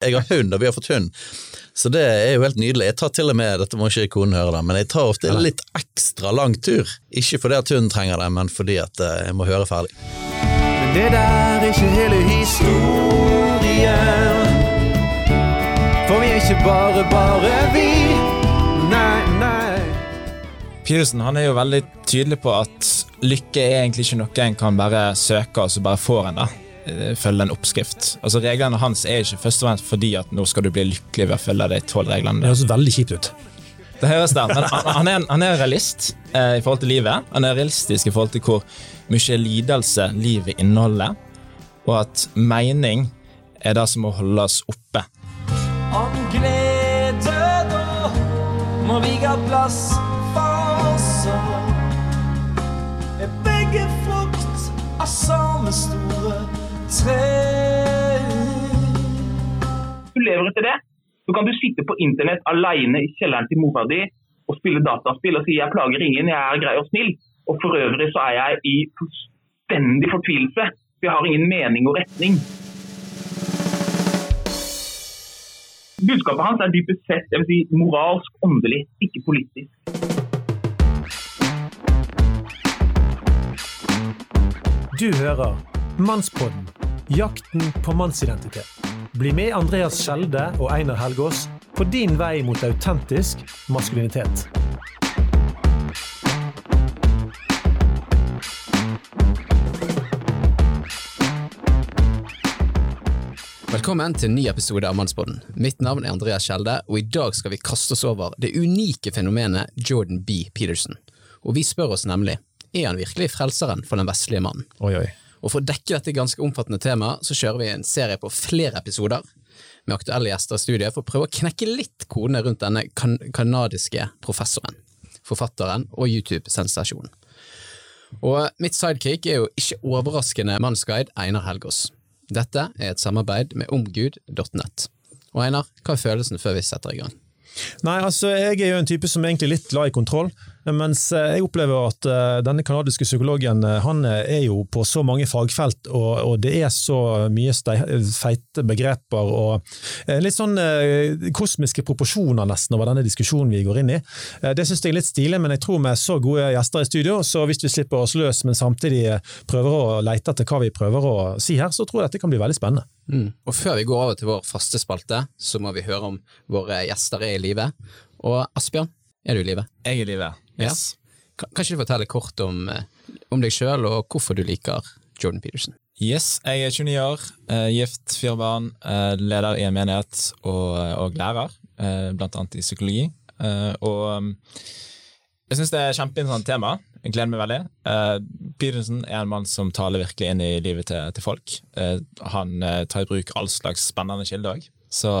Jeg har hund, og vi har fått hund. Så det er jo helt nydelig. Jeg tar til og med, dette må ikke konen høre, da, men jeg tar ofte en litt ekstra lang tur. Ikke fordi at hunden trenger det, men fordi at eh, jeg må høre ferdig. Men det der er ikke hele historien. For vi er ikke bare bare vi. Nei, nei. Peterson han er jo veldig tydelig på at lykke er egentlig ikke noe en kan bare søke, og så bare får en det. Eh, Følge en oppskrift. Altså Reglene hans er ikke først og fremst fordi at nå skal du bli lykkelig ved å følge de tolv reglene. Det høres veldig kjipt ut. Det høres det, men han, han, er, en- han er realist eh, i forhold til livet. Han er realistisk i forhold til hvor mye lidelse livet inneholder, og at mening er det som må holde oss oppe. Om glede da må vi ha plass for oss Er begge frukt av samme tre du lever etter det, så kan du sitte på internett alene i kjelleren til mora di og spille dataspill og si 'jeg plager ingen, jeg er grei og snill'. Og for øvrig så er jeg i fullstendig fortvilelse. for Jeg har ingen mening og retning. Budskapet hans er dypest sett jeg vil si, moralsk, åndelig, ikke politisk. Du hører Mannspodden. Jakten på mannsidentitet. Bli med Andreas Skjelde og Einar Helgaas på din vei mot autentisk maskulinitet. Velkommen til en ny episode av Mannspodden. Mitt navn er Andreas Skjelde, og i dag skal vi kaste oss over det unike fenomenet Jordan B. Peterson. Og vi spør oss nemlig, er han virkelig frelseren for den vestlige mannen? Oi, oi. Og for å dekke dette ganske omfattende temaet, så kjører vi en serie på flere episoder med aktuelle gjester i studiet for å prøve å knekke litt kodene rundt denne kan kanadiske professoren, forfatteren og YouTube-sensasjonen. Og mitt sidekick er jo ikke overraskende mannsguide Einar Helgås. Dette er et samarbeid med omgud.net. Og Einar, hva er følelsen før vi setter i gang? Nei, altså, jeg er jo en type som er egentlig litt glad i kontroll, mens eh, jeg opplever at eh, denne kanadiske psykologen eh, han er jo på så mange fagfelt, og, og det er så mye feite begreper og litt sånn kosmiske proporsjoner nesten over denne diskusjonen vi går inn i. Det syns jeg er litt stilig, men jeg tror med så gode gjester i studio, så hvis vi slipper oss løs, men samtidig prøver å leite etter hva vi prøver å si her, så tror jeg dette kan bli veldig spennende. Mm. Og før vi går over til vår faste spalte, så må vi høre om våre gjester er i live. Og Asbjørn, er du i live? Jeg er i livet. Yes. Ja. kan ikke du fortelle kort om, eh, om deg sjøl, og hvorfor du liker Jordan Peterson? Yes, jeg er 29 år, eh, gift, fire barn, eh, leder i en menighet og, og lærer, blant annet i psykologi. Og um, jeg syns det er et kjempeinteressant tema. Jeg gleder meg veldig. Peterson er en mann som taler virkelig inn i livet til, til folk. Han tar i bruk all slags spennende kilder òg, så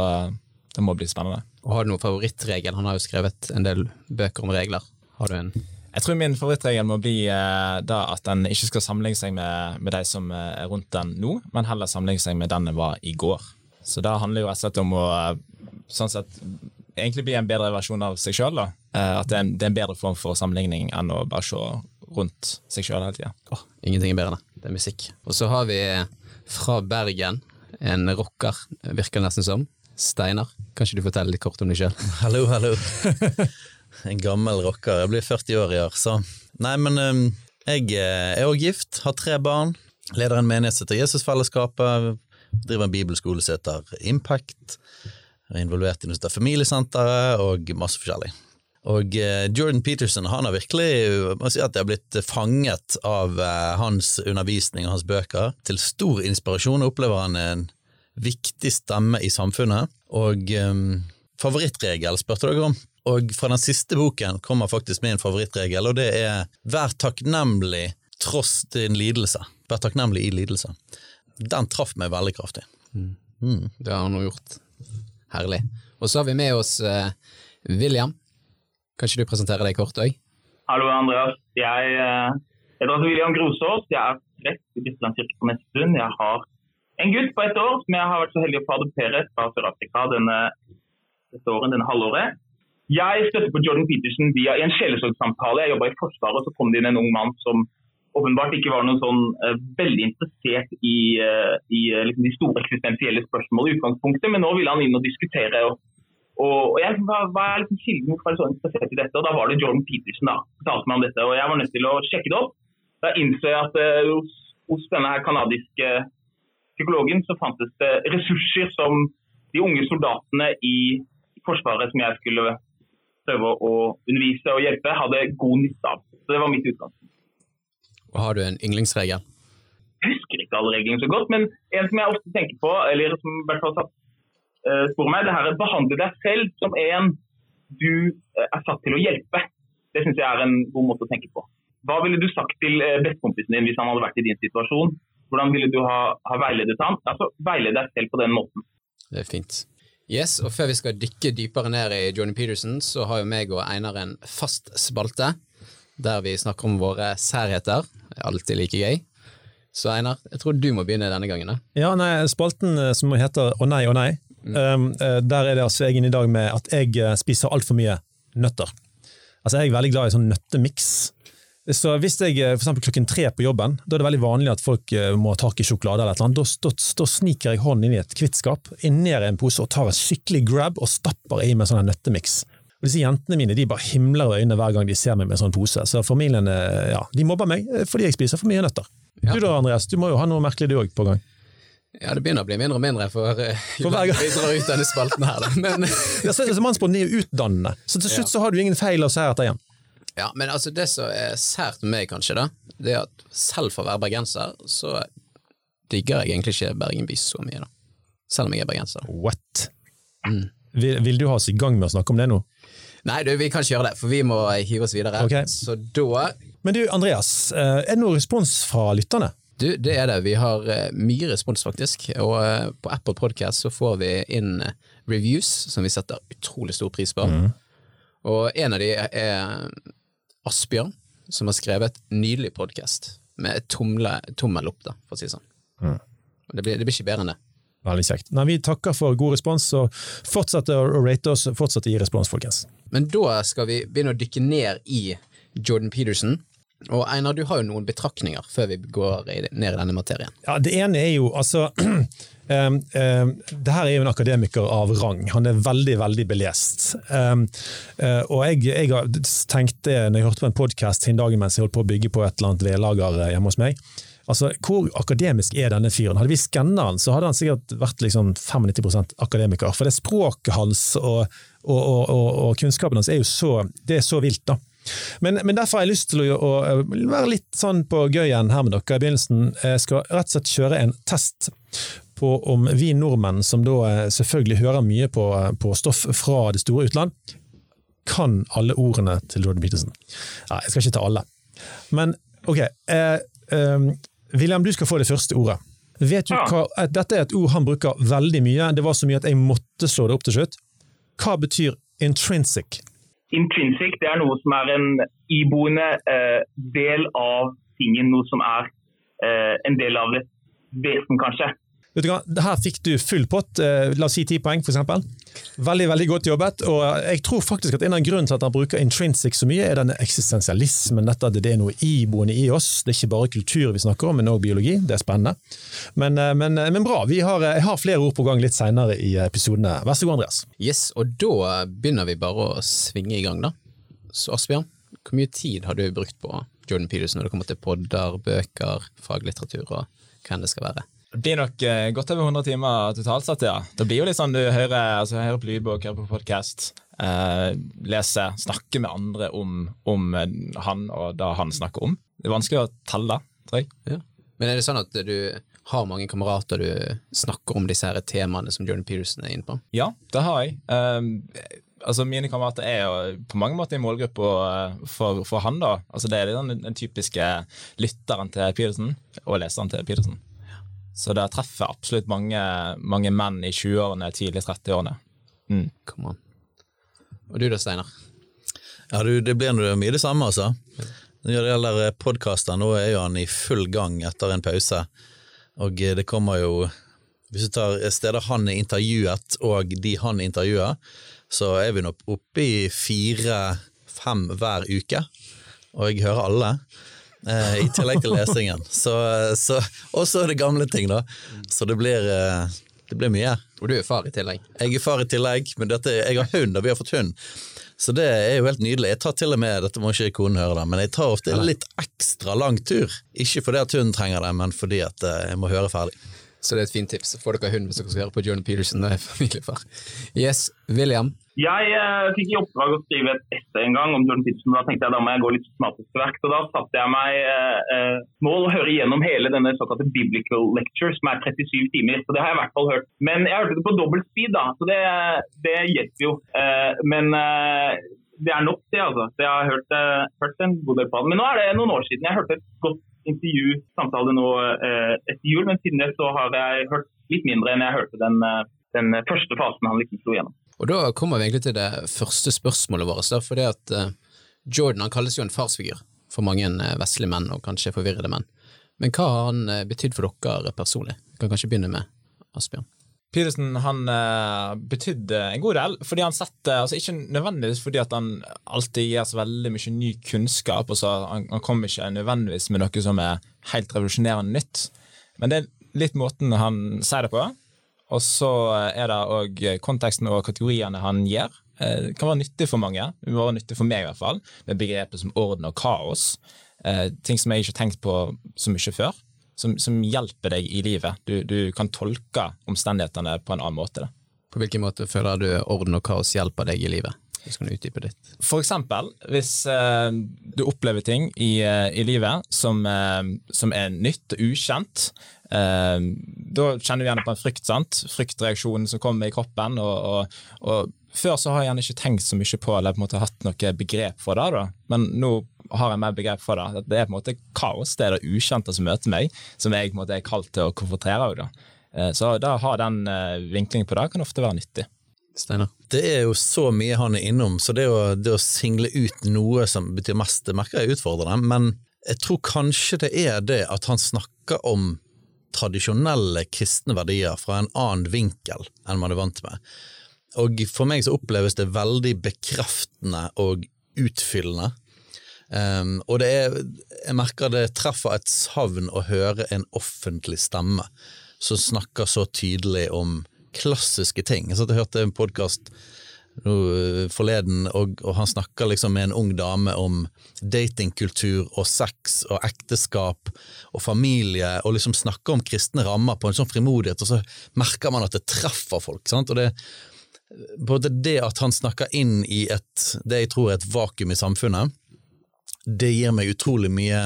det må bli spennende. Og Har du noen favorittregel? Han har jo skrevet en del bøker om regler. Har du en? Jeg tror min favorittregel må bli eh, da at en ikke skal sammenligne seg med, med de som eh, er rundt den nå, men heller sammenligne seg med den en var i går. Så det handler jo rett og slett om å eh, sånn sett, egentlig bli en bedre versjon av seg sjøl. Eh, at det er, en, det er en bedre form for sammenligning enn å bare se rundt seg sjøl hele tida. Oh, ingenting er bedre enn det. Det er musikk. Og så har vi fra Bergen en rocker, virker det nesten som. Steinar, kan ikke du fortelle litt kort om deg sjøl? Hallo, hallo. En gammel rocker. Jeg blir 40 år i år, så Nei, men um, jeg eh, er òg gift, har tre barn, leder en menighet som heter Jesusfellesskapet, driver en bibelskole som heter Impact, er involvert i noe som heter Familiesenteret, og masse forskjellig. Og eh, Jordan Peterson han har virkelig må si at jeg har blitt fanget av eh, hans undervisning og hans bøker. Til stor inspirasjon opplever han en viktig stemme i samfunnet. Og um, favorittregel spurte dere om. Og fra den siste boken kommer faktisk min favorittregel, og det er vær takknemlig tross din lidelse. Vær takknemlig i lidelse. Den traff meg veldig kraftig. Mm. Det har han nå gjort. Herlig. Og så har vi med oss uh, William. Kan ikke du presentere deg kort òg? Hallo, Andreas. Jeg heter altså William Grosås. Jeg er prest i Bisteland kirke på Nesttun. Jeg har en gutt på ett år som jeg har vært så heldig å få adoptere fra Sør-Afrika denne, dette året, denne halvåret. Jeg støtter på Jordan Peterson via en sjelesorgsamtale. Jeg jobba i Forsvaret, og så kom det inn en ung mann som åpenbart ikke var noe sånn uh, veldig interessert i, uh, i eh, liksom de store eksistensielle spørsmål i utgangspunktet, men nå ville han inn og diskutere. og og, og jeg, hva, hva er liksom kilden hvorfor er så interessert i dette? Og Da var det Jordan Peterson da, fortalte meg om dette, og jeg var nødt til å sjekke det opp. Da innså jeg at hos, hos denne her kanadiske psykologen så fantes det ressurser som de unge soldatene i Forsvaret som jeg skulle prøve å undervise og hjelpe, hadde god nytte av. Så det var mitt utgangspunkt. Og har du en yndlingsregel? Jeg husker ikke alle reglene så godt, men en som jeg ofte tenker på, eller som i hvert fall satt uh, spor meg, det her er behandle deg selv som en du eh, er satt til å hjelpe. Det syns jeg er en god måte å tenke på. Hva ville du sagt til uh, bestekompisen din hvis han hadde vært i din situasjon? Hvordan ville du ha, ha veiledet ham? Altså, Veiled deg selv på den måten. Det er fint. Yes, og Før vi skal dykke dypere ned i Johnny Peterson, så har jo meg og Einar en fast spalte der vi snakker om våre særheter. Er alltid like gøy. Så Einar, jeg tror du må begynne denne gangen. da. Ja, nei, Spalten eh, som heter Å nei, å nei, um, eh, der er det altså jeg inne i dag med at jeg eh, spiser altfor mye nøtter. Altså Jeg er veldig glad i sånn nøttemiks. Så hvis jeg eh, for klokken tre på jobben, da er det veldig vanlig at folk eh, må ha tak i sjokolade, eller noe. da, da, da sniker jeg hånden inn i et kvittskap, inn ned i en pose og tar en skikkelig grab og stapper i med sånn nøttemiks. Og Disse jentene mine de bare himler øynene hver gang de ser meg med en sånn pose, så familien eh, ja, de mobber meg fordi jeg spiser for mye nøtter. Ja. Du da, Andreas, du må jo ha noe merkelig du òg på gang. Ja, det begynner å bli mindre og mindre for, uh, For hver gang. vi drar ut denne spalten her. Men, Ja, så, så Mannsbånd er jo utdannende, så til slutt så har du ingen feil å se etter igjen. Ja, men altså, det som er sært med meg, kanskje, da, det er at selv for å være bergenser, så digger jeg egentlig ikke Bergen by så mye, da. Selv om jeg er bergenser. What? Mm. Vil, vil du ha oss i gang med å snakke om det nå? Nei, du, vi kan ikke gjøre det, for vi må hive oss videre. Ok. Så da Men du, Andreas, eh, er det noe respons fra lytterne? Du, det er det. Vi har eh, mye respons, faktisk. Og eh, på Apple Podcast så får vi inn reviews som vi setter utrolig stor pris på. Og en av de er Asbjørn, som har skrevet nydelig podkast med tomle, tommel opp, da, for å si det sånn. Mm. Det, blir, det blir ikke bedre enn det. Veldig kjekt. Nei, vi takker for god respons, og fortsett å rate oss, fortsett å gi respons, folkens. Men da skal vi begynne å dykke ned i Jordan Peterson. Og Einar, du har jo noen betraktninger før vi går ned i denne materien. Ja, Det ene er jo altså um, um, Det her er jo en akademiker av rang. Han er veldig, veldig belest. Um, uh, og jeg, jeg tenkte, når jeg hørte på en podkast hin dagen mens jeg holdt på å bygge på et eller annet vedlager eh, hjemme hos meg. Altså, Hvor akademisk er denne fyren? Hadde vi skanna han, så hadde han sikkert vært liksom 95% akademiker. For det språket hans og, og, og, og kunnskapen hans er jo så, det er så vilt. da. Men, men derfor har jeg lyst til å, å være litt sånn på gøyen her med dere i begynnelsen. Jeg skal rett og slett kjøre en test på om vi nordmenn, som da eh, selvfølgelig hører mye på, på stoff fra det store utland, kan alle ordene til Jordan Peterson. Nei, jeg skal ikke ta alle. Men ok, eh, eh, William, du skal få det første ordet. Vet du hva, Dette er et ord han bruker veldig mye. Det var så mye at jeg måtte slå det opp til slutt. Hva betyr intrinsic? Intrinsic det er noe som er en iboende eh, del av tingen, noe som er eh, en del av et vesen, kanskje. Vet du hva, Her fikk du full pott, eh, la oss si ti poeng eksempel. Veldig veldig godt jobbet. og Jeg tror faktisk at en av grunnen til at han bruker intrinsic så mye, er denne eksistensialismen. Dette at det er noe iboende i oss. Det er ikke bare kultur vi snakker om, men også biologi. Det er spennende. Men, eh, men, eh, men bra. Har, jeg har flere ord på gang litt senere i episodene. Vær så god, Andreas. Yes, og da begynner vi bare å svinge i gang, da. Så Asbjørn, hvor mye tid har du brukt på Jordan Peterson når det kommer til podder, bøker, faglitteratur og hva enn det skal være? Det blir nok eh, godt over 100 timer totalt sett, ja. Det blir jo litt sånn du hører, altså, hører på lydbok, hører på podkast, eh, leser, snakker med andre om, om eh, han og det han snakker om. Det er vanskelig å telle, tror jeg. Ja. Men er det sånn at du har mange kamerater du snakker om disse her temaene som Jordan Peterson er inne på? Ja, det har jeg. Um, altså Mine kamerater er jo på mange måter en målgruppe eh, for, for han. da. Altså Det er den, den typiske lytteren til Peterson og leseren til Peterson. Så det treffer absolutt mange, mange menn i 20-årene, tidlig 30-årene. Mm. Come on. Og du da, Steinar? Ja, du, det blir mye det samme, altså. Når det gjelder podkaster, nå er jo han i full gang etter en pause. Og eh, det kommer jo Hvis du tar steder han er intervjuet, og de han intervjuer, så er vi nå oppe i fire-fem hver uke. Og jeg hører alle. Eh, i tillegg til lesingen. Så, så, og så er det gamle ting, da. Så det blir, eh, det blir mye. Og du er far i tillegg. Jeg er far i tillegg, men dette, jeg har hund, og vi har fått hund. Så det er jo helt nydelig. Jeg tar til og med, dette må ikke konen høre, da, men jeg tar ofte en litt ekstra lang tur. Ikke fordi at hunden trenger det, men fordi at eh, jeg må høre ferdig. Så det er et fint tips. Får dere hund hvis dere skal høre på Jordan Peterson. Er familiefar. Yes, William. Jeg eh, fikk i oppdrag å skrive et essay en gang om Jordan Peterson. Da tenkte jeg da må jeg gå litt smartest til og Da satte jeg meg eh, eh, mål å høre igjennom hele denne såkalte biblical lecture, som er 37 timer. Så det har jeg i hvert fall hørt. Men jeg hørte det på dobbelt speed, da, så det, det hjelper jo. Eh, men eh, det er nok, det, altså. Så jeg har hørt, eh, hørt en god del på det. Men nå er det noen år siden jeg hørte et godt intervju, samtale nå eh, etter jul, men siden det så har jeg hørt litt mindre enn jeg hørte den, eh, den første fasen han liksom slo gjennom. Og da kommer vi egentlig til det første spørsmålet vårt. For det at eh, Jordan han kalles jo en farsfigur for mange eh, vestlige menn, og kanskje forvirrede menn. Men hva har han eh, betydd for dere personlig? Vi kan kanskje begynne med Asbjørn. Peterson han betydde en god del, fordi han setter altså Ikke nødvendigvis fordi at han alltid gir så veldig mye ny kunnskap, og så han, han kommer ikke nødvendigvis med noe som er helt revolusjonerende nytt, men det er litt måten han sier det på. Og så er det òg konteksten og kategoriene han gir. Eh, Det kan være nyttig for mange, det må være nyttig for meg i hvert fall, med begrepet som orden og kaos. Eh, ting som jeg ikke har tenkt på så mye før som, som hjelper deg i livet. Du, du kan tolke omstendighetene på en annen måte. Da. På hvilken måte føler du orden og kaos hjelper deg i livet? Hvis du kan utdype litt. For eksempel hvis eh, du opplever ting i, eh, i livet som, eh, som er nytt og ukjent. eh, da kjenner du gjerne på en frykt, sant? Fryktreaksjonen som kommer i kroppen. Og, og, og før så har jeg gjerne ikke tenkt så mye på eller på en måte hatt noe begrep for det, da. men nå har jeg mer begrep for det. Det er på en måte kaos, det er det ukjente som møter meg, som jeg på en måte er kalt til å konfrontere. Da. Eh, Så da å ha den eh, vinklingen på det kan ofte være nyttig. Steinar? Det er jo så mye han er innom, så det å, det å single ut noe som betyr mest, det merker jeg er utfordrende. Men jeg tror kanskje det er det at han snakker om tradisjonelle kristne verdier fra en annen vinkel enn man er vant med. Og for meg så oppleves det veldig bekreftende og utfyllende. Um, og det er, jeg merker det treffer et savn å høre en offentlig stemme som snakker så tydelig om klassiske ting. Jeg satt og hørte en podkast forleden, og, og han snakka liksom med en ung dame om datingkultur og sex og ekteskap og familie, og liksom snakker om kristne rammer på en sånn frimodighet, og så merker man at det treffer folk. sant? Og det, både det at han snakker inn i et, det jeg tror er et vakuum i samfunnet, det gir meg utrolig mye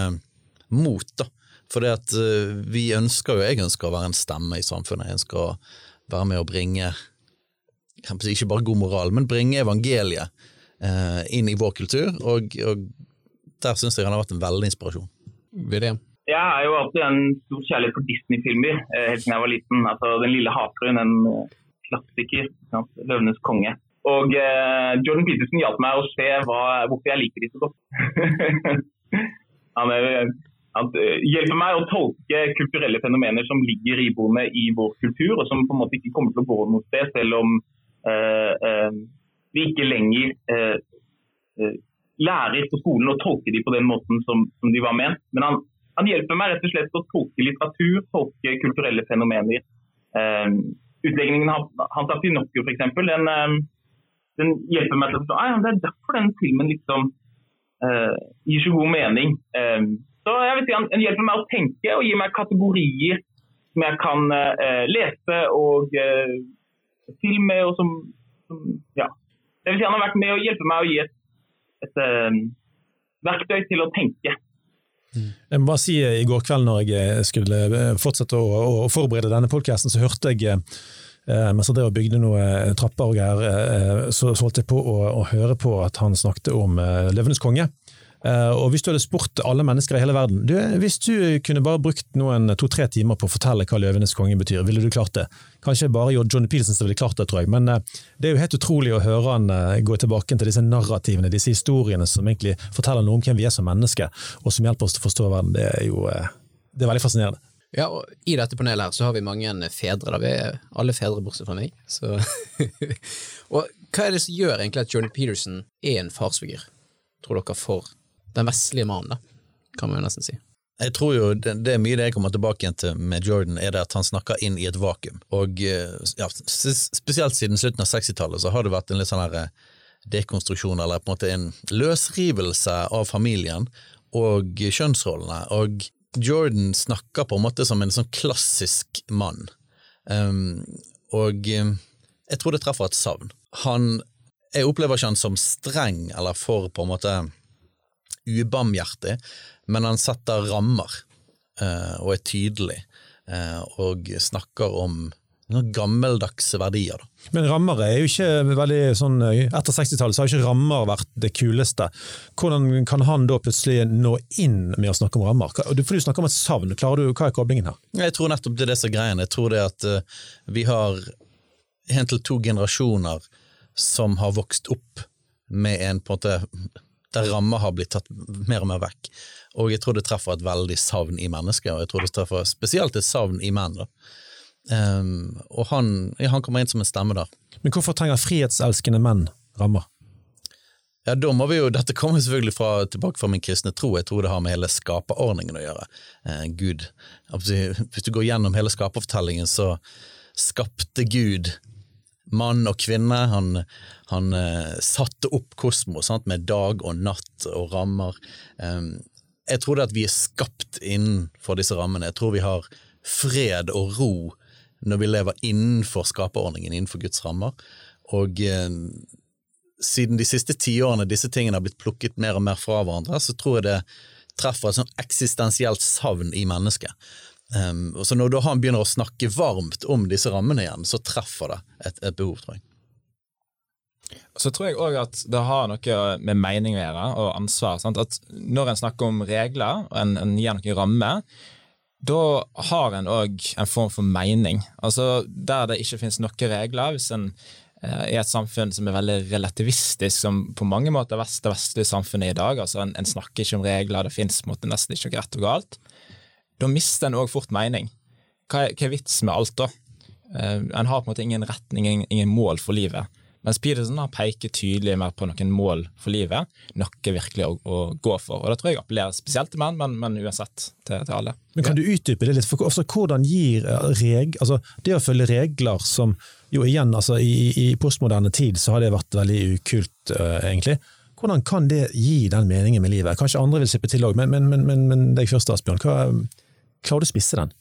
mot, da. For det at eh, vi ønsker jo, jeg ønsker å være en stemme i samfunnet, jeg ønsker å være med å bringe ikke bare god moral, men bringe evangeliet eh, inn i vår kultur, og, og der syns jeg han har vært en veldig inspirasjon. William? Jeg er jo alltid en stor kjærlighet for Disney-filmer eh, helt siden jeg var liten. Altså, Den lille havfruen, en eh, klassiker. sant? 'Løvenes konge'. Og eh, Jordan Peterson hjalp meg å se hva, hvorfor jeg liker de så godt. han, er, han eh, hjelper meg å tolke kulturelle fenomener som ligger iboende i vår kultur, og som på en måte ikke kommer til å gå noe sted, selv om eh, eh, vi ikke lenger eh, eh, lærer på skolen å tolke de på den måten som, som de var ment. Men han, han hjelper meg rett og slett å tolke litteratur, tolke kulturelle fenomener. Um, utlegningen hans av Pinocchio f.eks. Den, um, den hjelper meg til å forstå ah, ja, det er derfor den filmen liksom uh, gir så god mening. Um, så jeg vil si han, han hjelper meg å tenke og gir meg kategorier som jeg kan uh, lese og uh, filme, og som, som ja. Det vil si han har vært med å hjelpe meg å gi et, et um, verktøy til å tenke. Jeg må bare si eh, I går kveld når jeg eh, skulle eh, fortsette å, å forberede denne podcasten, så hørte jeg eh, mens jeg bygde noen trapper og greier, eh, så, holdt jeg på å, å høre på at han snakket om eh, Løvenes konge. Eh, og Hvis du hadde spurt alle mennesker i hele verden du, Hvis du kunne bare brukt noen to-tre timer på å fortelle hva Løvenes konge betyr, ville du klart det? Kanskje bare Johnny Peterson som ville klart det, tror jeg. Men eh, det er jo helt utrolig å høre han eh, gå tilbake til disse narrativene, disse historiene som egentlig forteller noe om hvem vi er som mennesker, og som hjelper oss til å forstå verden. Det er jo det er veldig fascinerende. Ja, og I dette panelet her så har vi mange fedre. da, Vi er alle fedre bortsett fra meg. Og Hva er det som gjør egentlig at Johnny Peterson er en farsfigur, tror dere, for den vestlige mannen? da? kan man jo nesten si. Jeg tror jo det, det er mye det jeg kommer tilbake igjen til med Jordan, er det at han snakker inn i et vakuum. Og eh, ja, spesielt siden slutten av 60-tallet så har det vært en litt sånn her eh, dekonstruksjon, eller på en måte en løsrivelse av familien og kjønnsrollene. Og Jordan snakker på en måte som en sånn klassisk mann. Um, og eh, jeg tror det treffer et savn. Han Jeg opplever ikke han som streng eller for på en måte ubarmhjertig, men han setter rammer eh, og er tydelig, eh, og snakker om noen gammeldagse verdier. Da. Men rammer er jo ikke veldig sånn Etter 60-tallet så har ikke rammer vært det kuleste. Hvordan kan han da plutselig nå inn med å snakke om rammer? Du- For du snakker om et savn, Klarer du, hva er koblingen her? Jeg tror nettopp det er det som er greien. Jeg tror det at eh, vi har en til to generasjoner som har vokst opp med en på en måte der rammer har blitt tatt mer og mer vekk. Og jeg tror det treffer et veldig savn i mennesket, og jeg tror det treffer spesielt et savn i menn. da. Um, og han, ja, han kommer inn som en stemme der. Men hvorfor trenger frihetselskende menn rammer? Ja, da må vi jo, Dette kommer selvfølgelig fra, tilbake fra min kristne tro. Jeg tror det har med hele skaperordningen å gjøre. Eh, Gud. Altså, Hvis du går gjennom hele skaperfortellingen, så skapte Gud mann og kvinne. Han, han uh, satte opp kosmos sant, med dag og natt og rammer. Um, jeg tror det at vi er skapt innenfor disse rammene. Jeg tror vi har fred og ro når vi lever innenfor skaperordningen, innenfor Guds rammer. Og uh, siden de siste tiårene disse tingene har blitt plukket mer og mer fra hverandre, så tror jeg det treffer et sånn eksistensielt savn i mennesket. Um, og så når han begynner å snakke varmt om disse rammene igjen, så treffer det et, et behov, tror jeg. Så tror jeg òg at det har noe med mening å gjøre, og ansvar. Sant? At når en snakker om regler, og en, en gir noen rammer, da har en òg en form for mening. Altså Der det ikke finnes noen regler, hvis en i er et samfunn som er veldig relativistisk, som på mange måter er det vestlige samfunnet i dag, altså en, en snakker ikke om regler, det måte nesten ikke noe rett og galt, da mister en òg fort mening. Hva er, hva er vits med alt da? Uh, en har på en måte ingen retning, ingen, ingen mål for livet. Mens Peterson har peker tydelig mer på noen mål for livet, noe virkelig å, å gå for. Og Det tror jeg appellerer spesielt til menn, men, men uansett til, til alle. Men Kan du utdype det litt? For, altså, hvordan gir eh, reg, altså, Det å følge regler som jo igjen, altså, i, i postmoderne tid så har det vært veldig ukult, uh, egentlig. Hvordan kan det gi den meningen med livet? Kanskje andre vil slippe til òg, men, men, men, men, deg først, Asbjørn. Hva, klarer du å spisse den?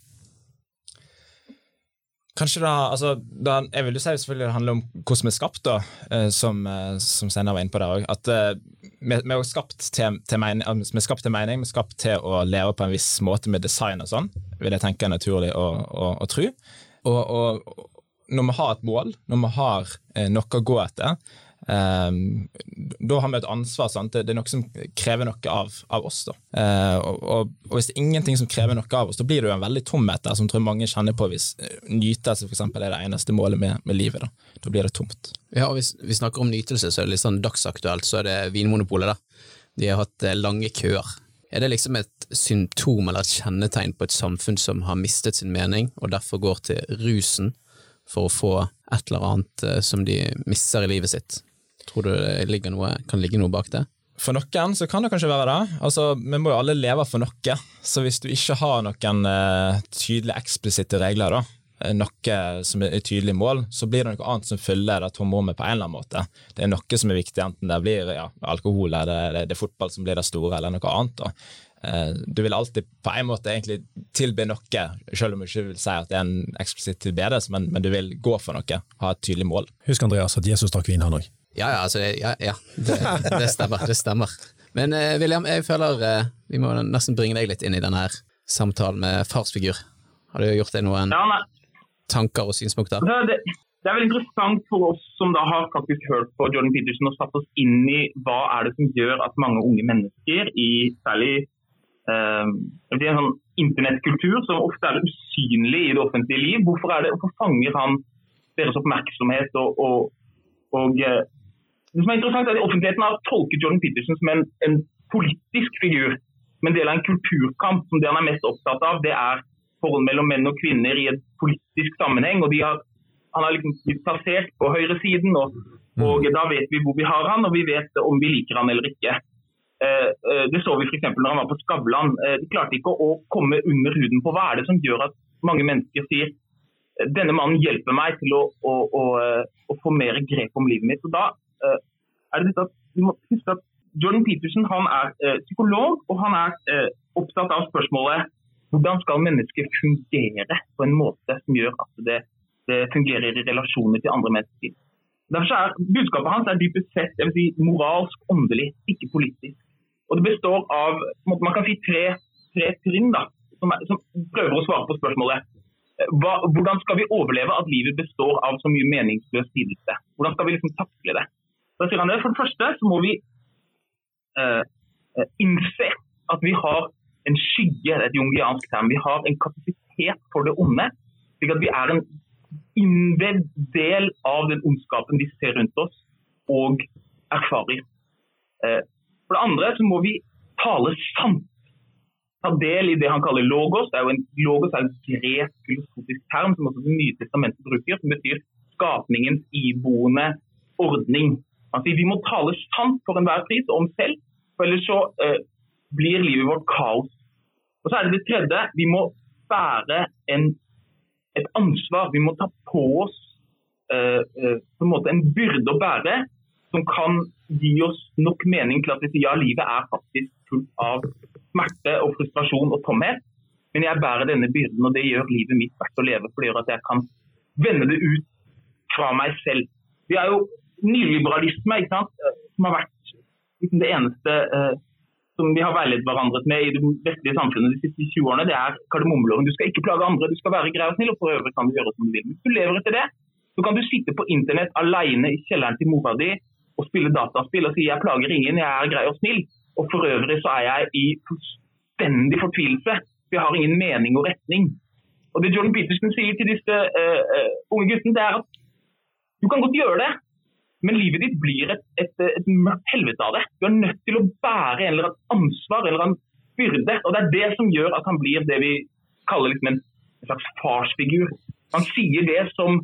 Kanskje da, altså, da, Jeg vil jo si selvfølgelig det handler om hvordan vi er skapt, da, eh, som, eh, som Steinar var inne på der òg. At eh, vi, vi er skapt til, til mening, vi er skapt til mening, vi er skapt til å leve på en viss måte med design og sånn, vil jeg tenke er naturlig å, å, å tro. Og, og, når vi har et mål, når vi har noe å gå etter, eh, da har vi et ansvar. Det, det er noe som krever noe av, av oss. Og, og, og hvis det er ingenting som krever noe av oss, da blir det jo en veldig tomhet der, som tror mange kjenner på hvis eh, nytelse for eksempel, er det eneste målet med, med livet. Da. da blir det tomt. Ja, og Hvis vi snakker om nytelse, så er det litt sånn dagsaktuelt, så er det Vinmonopolet. da. De har hatt eh, lange køer. Er det liksom et symptom eller et kjennetegn på et samfunn som har mistet sin mening, og derfor går til rusen for å få et eller annet eh, som de misser i livet sitt? Tror du det noe, kan ligge noe bak det? For noen så kan det kanskje være det. Altså, Vi må jo alle leve for noe. Så hvis du ikke har noen uh, tydelige, eksplisitte regler, da, eh, noe som er et tydelig mål, så blir det noe annet som fyller det tomrommet på en eller annen måte. Det er noe som er viktig, enten det blir ja, alkohol, eller det, det, det er fotball som blir det store, eller noe annet. da. Eh, Du vil alltid på en måte egentlig tilby noe, selv om du ikke vil si at det er en eksplisitt tilbedelse, men, men du vil gå for noe, ha et tydelig mål. Husk Andreas at Jesus drakk vin, han òg. Ja, ja, altså, ja, ja. Det, det stemmer. det stemmer. Men eh, William, jeg føler eh, vi må nesten bringe deg litt inn i denne her samtalen med farsfigur. Har du gjort deg noen Ja, tanker og synspunkter? Det, det er veldig interessant for oss som da har faktisk hørt på Jordan Peterson og satt oss inn i hva er det som gjør at mange unge mennesker i særlig eh, det en sånn internettkultur som ofte er usynlig i det offentlige liv. Hvorfor, det, hvorfor fanger han deres oppmerksomhet? Og, og, og eh, det som er interessant er at Offentligheten har tolket Jordan Peterson som en, en politisk figur. Men en del av en kulturkamp som det han er mest opptatt av, det er forhold mellom menn og kvinner i en politisk sammenheng. og de har, Han har liksom blitt plassert på høyresiden, og, og da vet vi hvor vi har han, og vi vet om vi liker han eller ikke. Eh, eh, det så vi f.eks. når han var på Skavlan. Eh, de klarte ikke å komme under huden på hva er det som gjør at mange mennesker sier denne mannen hjelper meg til å, å, å, å få mer grep om livet mitt. Og da er det dette at vi må huske at Jordan Peterson han er eh, psykolog, og han er eh, opptatt av spørsmålet hvordan skal mennesker fungere på en måte som gjør at det, det fungerer i relasjoner til andre mennesker. Derfor er Budskapet hans er dypest sett jeg vil si, moralsk, åndelig, ikke politisk. Og Det består av man kan si tre, tre trinn da, som, er, som prøver å svare på spørsmålet eh, hva, hvordan skal vi overleve at livet består av så mye meningsløs lidelse? Hvordan skal vi liksom takle det? Da sier han det. For det første så må vi eh, eh, innse at vi har en skygge, et jungiansk term. Vi har en kapasitet for det onde. slik at vi er en innvevd del av den ondskapen vi ser rundt oss og erfarer. Eh, for det andre så må vi tale sant. Ta del i det han kaller logos. Det er jo en, logos er en gresk filosofisk term som også Det nye testamentet bruker, som betyr skapningens iboende ordning. Altså, vi må tale sant for enhver pris om selv, for ellers så eh, blir livet vårt kaos. Og så er det det tredje. Vi må bære en, et ansvar. Vi må ta på oss eh, eh, på en måte en byrde å bære som kan gi oss nok mening til at vi sier ja, livet er faktisk fullt av smerte og frustrasjon og tomhet. Men jeg bærer denne byrden, og det gjør livet mitt verdt å leve. For det gjør at jeg kan vende det ut fra meg selv. Vi er jo nyliberalisme, ikke sant? som har vært liksom det eneste eh, som vi har veiledet hverandre med i det vestlige samfunnet de siste 20 årene, det er kardemommeloven. Du skal ikke plage andre, du skal være grei og snill, og for øvrig kan du gjøre som du vil. Hvis du lever etter det, så kan du sitte på internett alene i kjelleren til mora di og spille dataspill og si jeg plager ingen, jeg er grei og snill. Og for øvrig så er jeg i fullstendig fortvilelse. Vi har ingen mening og retning. Og det Jordan Peterson sier til disse uh, uh, unge guttene, det er at du kan godt gjøre det, men livet ditt blir et, et, et mørkt helvete av det. Du er nødt til å bære en eller annen ansvar, eller en byrde. Og det er det som gjør at han blir det vi kaller liksom en, slags farsfigur. Han sier det som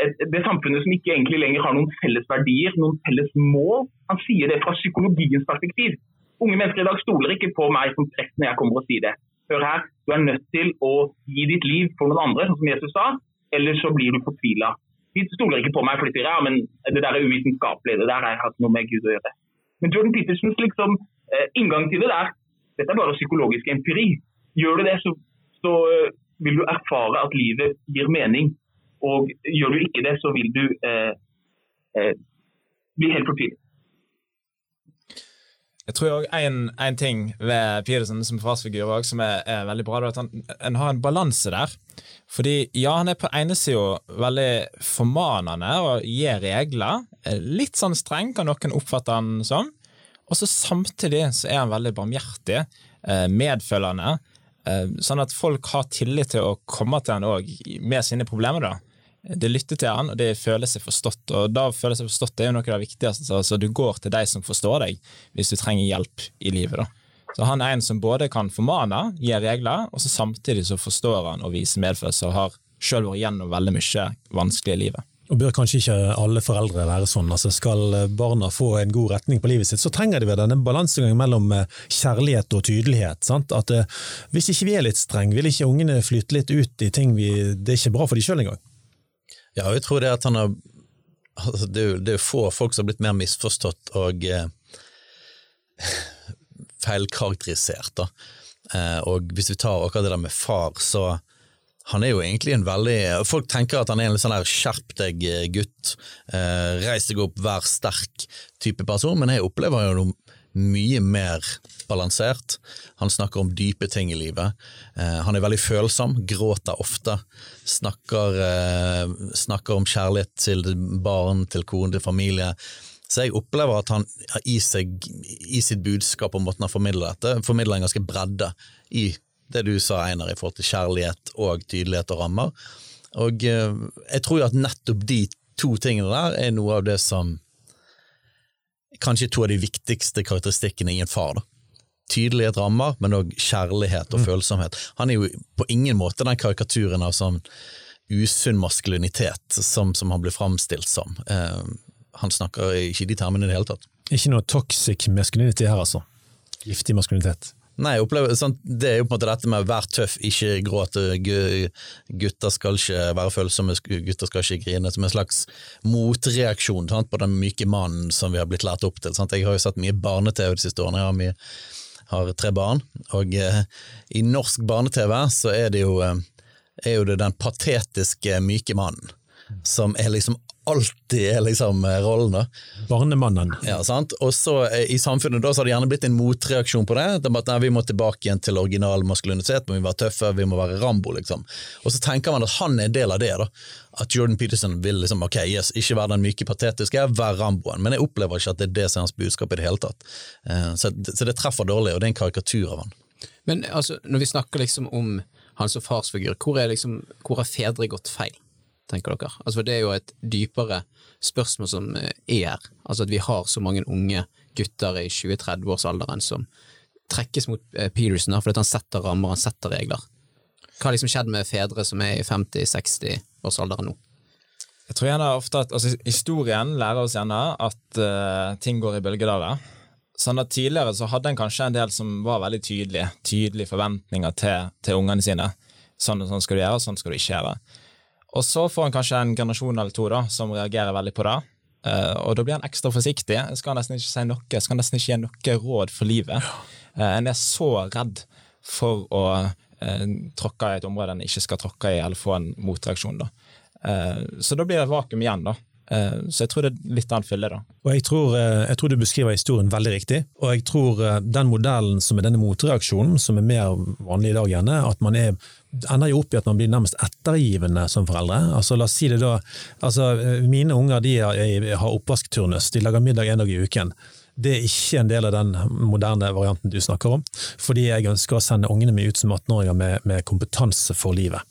det samfunnet som ikke egentlig lenger har noen felles verdier, noen felles mål. Han sier det fra psykologiens perspektiv. Unge mennesker i dag stoler ikke på meg som prest når jeg kommer og sier det. Hør her, du er nødt til å gi ditt liv for noen andre, sånn som Jesus sa, eller så blir du fortvila. De stoler ikke på meg for de sier ja, men det der er uvitenskapelig, det der har ikke noe med Gud å gjøre. Men Jordan Petersens liksom, eh, inngang til det der, dette er bare psykologisk empiri. Gjør du det, så, så eh, vil du erfare at livet gir mening. Og gjør du ikke det, så vil du eh, eh, bli helt fortvilet. Jeg tror en, en ting ved Peterson som farsfigur også, som er, er veldig bra, er at han, han har en balanse der. Fordi ja, han er på ene sida veldig formanende og gir regler. Litt sånn streng kan noen oppfatte han som. Og så samtidig så er han veldig barmhjertig, eh, medfølende, eh, sånn at folk har tillit til å komme til han òg med sine problemer. da. Det lytter til han, og det føler seg forstått. Og da føler seg forstått er jo noe av det viktigste. Så altså, du går til de som forstår deg, hvis du trenger hjelp i livet. da. Så han er en som både kan formane, gi regler, og så samtidig så forstår han og viser medfølelse, og har sjøl vært gjennom veldig mye vanskelig i livet. Og bør kanskje ikke alle foreldre være sånn. altså Skal barna få en god retning på livet sitt, så trenger de vel denne balansegangen mellom eh, kjærlighet og tydelighet. sant? At eh, Hvis ikke vi er litt streng, vil ikke ungene flytte litt ut i ting vi, det er ikke bra for de sjøl engang. Ja, og jeg tror det at han har altså det, er jo, det er få folk som har blitt mer misforstått og eh, feilkarakterisert. da. Eh, og hvis vi tar akkurat det der med far, så han er jo egentlig en veldig Folk tenker at han er en sånn der skjerp deg-gutt, eh, reis deg opp, vær sterk type person, men jeg opplever jo noe mye mer balansert. Han snakker om dype ting i livet. Eh, han er veldig følsom, gråter ofte. Snakker, eh, snakker om kjærlighet til barn, til kone, til familie. Så jeg opplever at han i, seg, i sitt budskap og måten han formidler dette, formidler en ganske bredde i det du sa, Einar, i forhold til kjærlighet og tydelighet og rammer. Og eh, jeg tror jo at nettopp de to tingene der er noe av det som Kanskje to av de viktigste karakteristikkene i en far. da. Tydelighet rammer, men òg kjærlighet og følsomhet. Han er jo på ingen måte den karikaturen av sånn usunn maskulinitet som, som han blir framstilt som. Eh, han snakker ikke i de termene i det hele tatt. Ikke noe toxic maskulinitet her, altså. Giftig maskulinitet. Nei, opplever, sånn, Det er jo på en måte dette med å være tøff, ikke gråte, gutter skal ikke være følsomme, gutter skal ikke grine, som en slags motreaksjon sant? på den myke mannen som vi har blitt lært opp til. Sant? Jeg har jo sett mye barne-TV de siste årene, jeg har, mye, har tre barn, og eh, i norsk barne-TV så er det jo, eh, er jo det den patetiske myke mannen, som er liksom alltid er liksom eh, rollen da. Barnemannen. Ja, sant? Og så eh, I samfunnet da så har det gjerne blitt en motreaksjon på det. er bare at nei, Vi må tilbake igjen til original maskulinitet, må være tøffe, vi må være Rambo. liksom. Og så tenker man at han er en del av det. da. At Jordan Peterson vil liksom, ok, yes, ikke være den myke patetiske, være Ramboen. Men jeg opplever ikke at det er det som er hans budskap i det hele tatt. Eh, Så, så det treffer dårlig, og det er en karikatur av han. Men altså, når vi snakker liksom om han som farsfigur, hvor, er liksom, hvor har fedre gått feil, tenker dere? Altså, for det er jo et dypere spørsmål som eh, er her. Altså at vi har så mange unge gutter i 20-30-årsalderen som trekkes mot eh, Peterson fordi han setter rammer, han setter regler. Hva har liksom skjedd med fedre som er i 50-60-årsalderen nå? Jeg tror gjerne ofte at altså, Historien lærer oss gjerne at uh, ting går i bølgedaler. Sånn at Tidligere så hadde en kanskje en del som var veldig tydelige, tydelige forventninger til, til ungene sine. Sånn sånn skal du gjøre, sånn skal du ikke gjøre. Og så får han kanskje en generasjon eller to da, som reagerer veldig på det. Uh, og da blir han ekstra forsiktig. Skal skal nesten ikke si noe, skal skal nesten ikke gi noe råd for livet. Uh, en er så redd for å uh, tråkke i et område en ikke skal tråkke i, eller få en motreaksjon. da. Så da blir det vakuum igjen, da. Eh, så jeg tror det er litt annet fylle, da. Og jeg tror, eh, jeg tror du beskriver historien veldig riktig, og jeg tror eh, den modellen som er denne motreaksjonen, som er mer vanlig i dag gjerne, at man er, ender jo opp i at man blir nærmest ettergivende som foreldre. Altså la oss si det da, altså Mine unger de har oppvaskturnus, de lager middag en dag i uken. Det er ikke en del av den moderne varianten du snakker om, fordi jeg ønsker å sende ungene mine ut som 18-åringer med, med kompetanse for livet.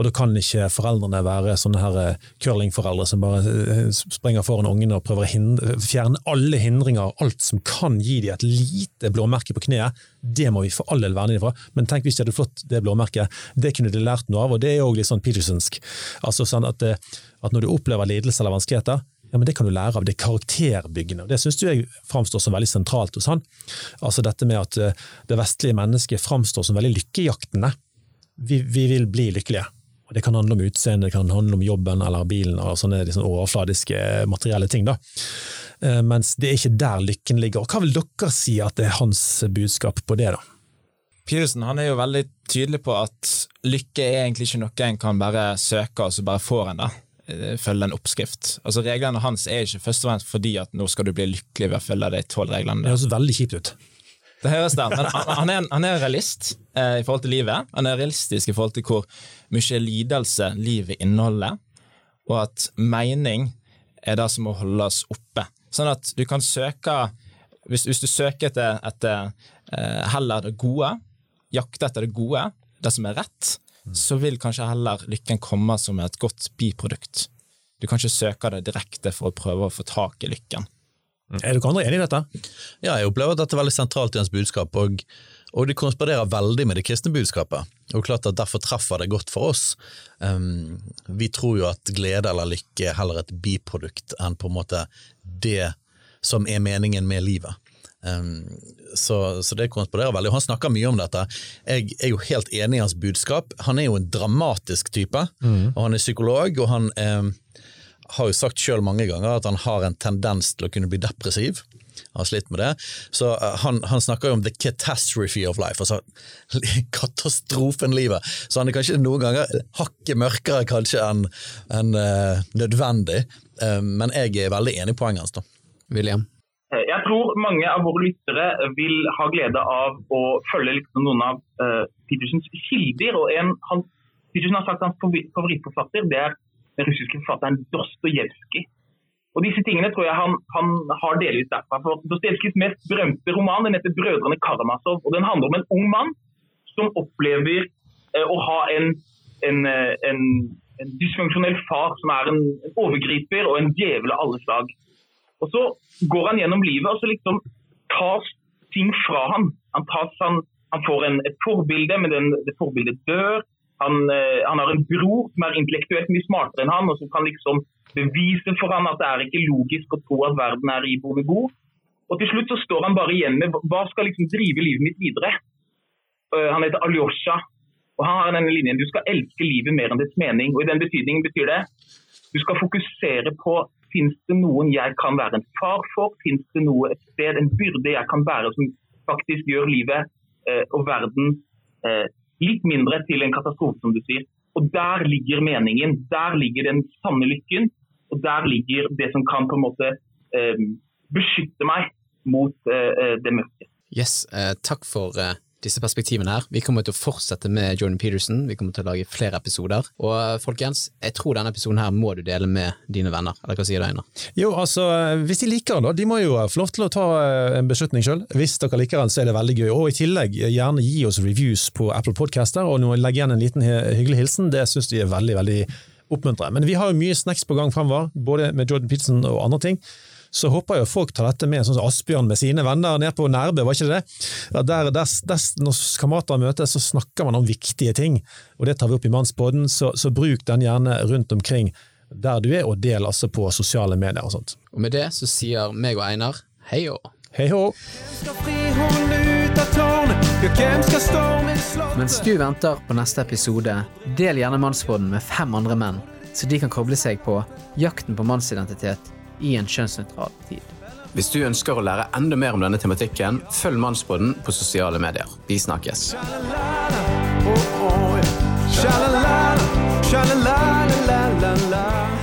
Og da kan ikke foreldrene være sånne her eh, curlingforeldre som bare eh, springer foran ungene og prøver å hindre, fjerne alle hindringer, alt som kan gi dem et lite blåmerke på kneet. Det må vi for all del verne dem fra. Men tenk hvis de hadde fått det blåmerket. Det kunne de lært noe av, og det er jo litt sånn petersonsk. Altså sånn at, eh, at når du opplever lidelse eller vanskeligheter, ja, men Det kan du lære av, det er karakterbyggende. Det syns jeg framstår som veldig sentralt hos han. Altså Dette med at det vestlige mennesket framstår som veldig lykkejaktende. Vi, vi vil bli lykkelige. Og Det kan handle om utseende, det kan handle om jobben eller bilen og sånne liksom overfladiske materielle ting. da. Eh, Mens det er ikke der lykken ligger. Og Hva vil dere si at det er hans budskap på det? da? Peterson han er jo veldig tydelig på at lykke er egentlig ikke noe en kan bare søke, og så bare får en det. Eh, Følge en oppskrift. Altså Reglene hans er ikke først og fremst fordi at nå skal du bli lykkelig ved å følge de tolv reglene. Det høres veldig kjipt ut. Det høres der. men han, han, er, han realist eh, i forhold til livet. Han er realistisk i forhold til hvor mye lidelse livet inneholder, og at mening er det som må holdes oppe. Sånn at du kan søke Hvis, hvis du søker etter, etter eh, heller det gode, jakter etter det gode, det som er rett, så vil kanskje heller lykken komme som et godt biprodukt. Du kan ikke søke det direkte for å prøve å få tak i lykken. Er du enig i dette? Ja, jeg opplever at dette er veldig sentralt i hans budskap, og, og det konspirerer veldig med det kristne budskapet. Og klart at Derfor treffer det godt for oss. Um, vi tror jo at glede eller lykke er heller et biprodukt enn på en måte det som er meningen med livet. Um, så, så det konspirerer veldig. Og han snakker mye om dette. Jeg er jo helt enig i hans budskap. Han er jo en dramatisk type, og han er psykolog. og han um, har jo sagt sjøl mange ganger at han har en tendens til å kunne bli depressiv. Han har slitt med det. Så uh, han, han snakker jo om the catastrophe of life, altså katastrofen livet. Så han er kanskje noen ganger hakket mørkere kanskje enn en, uh, nødvendig, Uh, men jeg er veldig enig i poenget hans. da. William? Eh, Jeg tror mange av våre lyttere vil ha glede av å følge liksom noen av uh, Petersens kilder. og en, han, Petersen har sagt at hans favorittforfatter det er den russiske forfatteren Dostojevskij. Og disse tingene tror jeg han, han har delvis derfra. For Dostojevskijs mest berømte roman den heter 'Brødrene Karamazov'. og Den handler om en ung mann som opplever eh, å ha en, en, eh, en, en dysfunksjonell far som er en, overgriper og en djevel av alle slag. Og så går han gjennom livet, og så liksom tas ting fra han. Han, han, han får et forbilde, men den, det forbildet dør. Han, eh, han har en bror som er intellektuelt mye smartere enn han, og som kan liksom bevise for han at det er ikke logisk å tro at verden er i iboende god. Og til slutt så står han bare igjen med hva skal liksom drive livet mitt videre. Uh, han heter Alyosha, og han har denne linjen du skal elske livet mer enn dets mening. Og i den betydningen betyr det du skal fokusere på fins det noen jeg kan være en far for, fins det noe et sted, en byrde jeg kan bære som faktisk gjør livet uh, og verden uh, litt mindre til en katastrofe, som du sier. Og der ligger meningen, der ligger den sanne lykken, og der ligger det som kan på en måte beskytte meg mot det mørke. Yes, takk for disse perspektivene her. Vi kommer til å fortsette med Jordan Peterson, vi kommer til å lage flere episoder. Og eh, folkens, jeg tror denne episoden her må du dele med dine venner, eller hva sier du Einar? Jo, altså, hvis de liker den da, de må jo få lov til å ta eh, en beslutning sjøl. Hvis dere liker den, så er det veldig gøy. Og i tillegg, gjerne gi oss reviews på Apple Podcaster, og legg igjen en liten hyggelig hilsen, det syns vi er veldig, veldig oppmuntrende. Men vi har jo mye snacks på gang fremover, både med Jordan Peterson og andre ting så håper jeg folk tar dette med, sånn som Asbjørn med sine venner nede på Nærbø, var ikke det? det? der, der, der, når kamerater møtes, så snakker man om viktige ting, og det tar vi opp i Mannsbåden så, så bruk den gjerne rundt omkring der du er, og del altså på sosiale medier og sånt. Og med det så sier meg og Einar hei hå. Hei hå. Mens du venter på neste episode, del gjerne Mannsbåten med fem andre menn, så de kan koble seg på jakten på mannsidentitet i en kjønnsnøytral tid. Hvis du ønsker å lære enda mer om denne tematikken, følg Mannsbåten på sosiale medier. Vi snakkes. Sha-la-la, sha-la-la, sha-la-la-la-la-la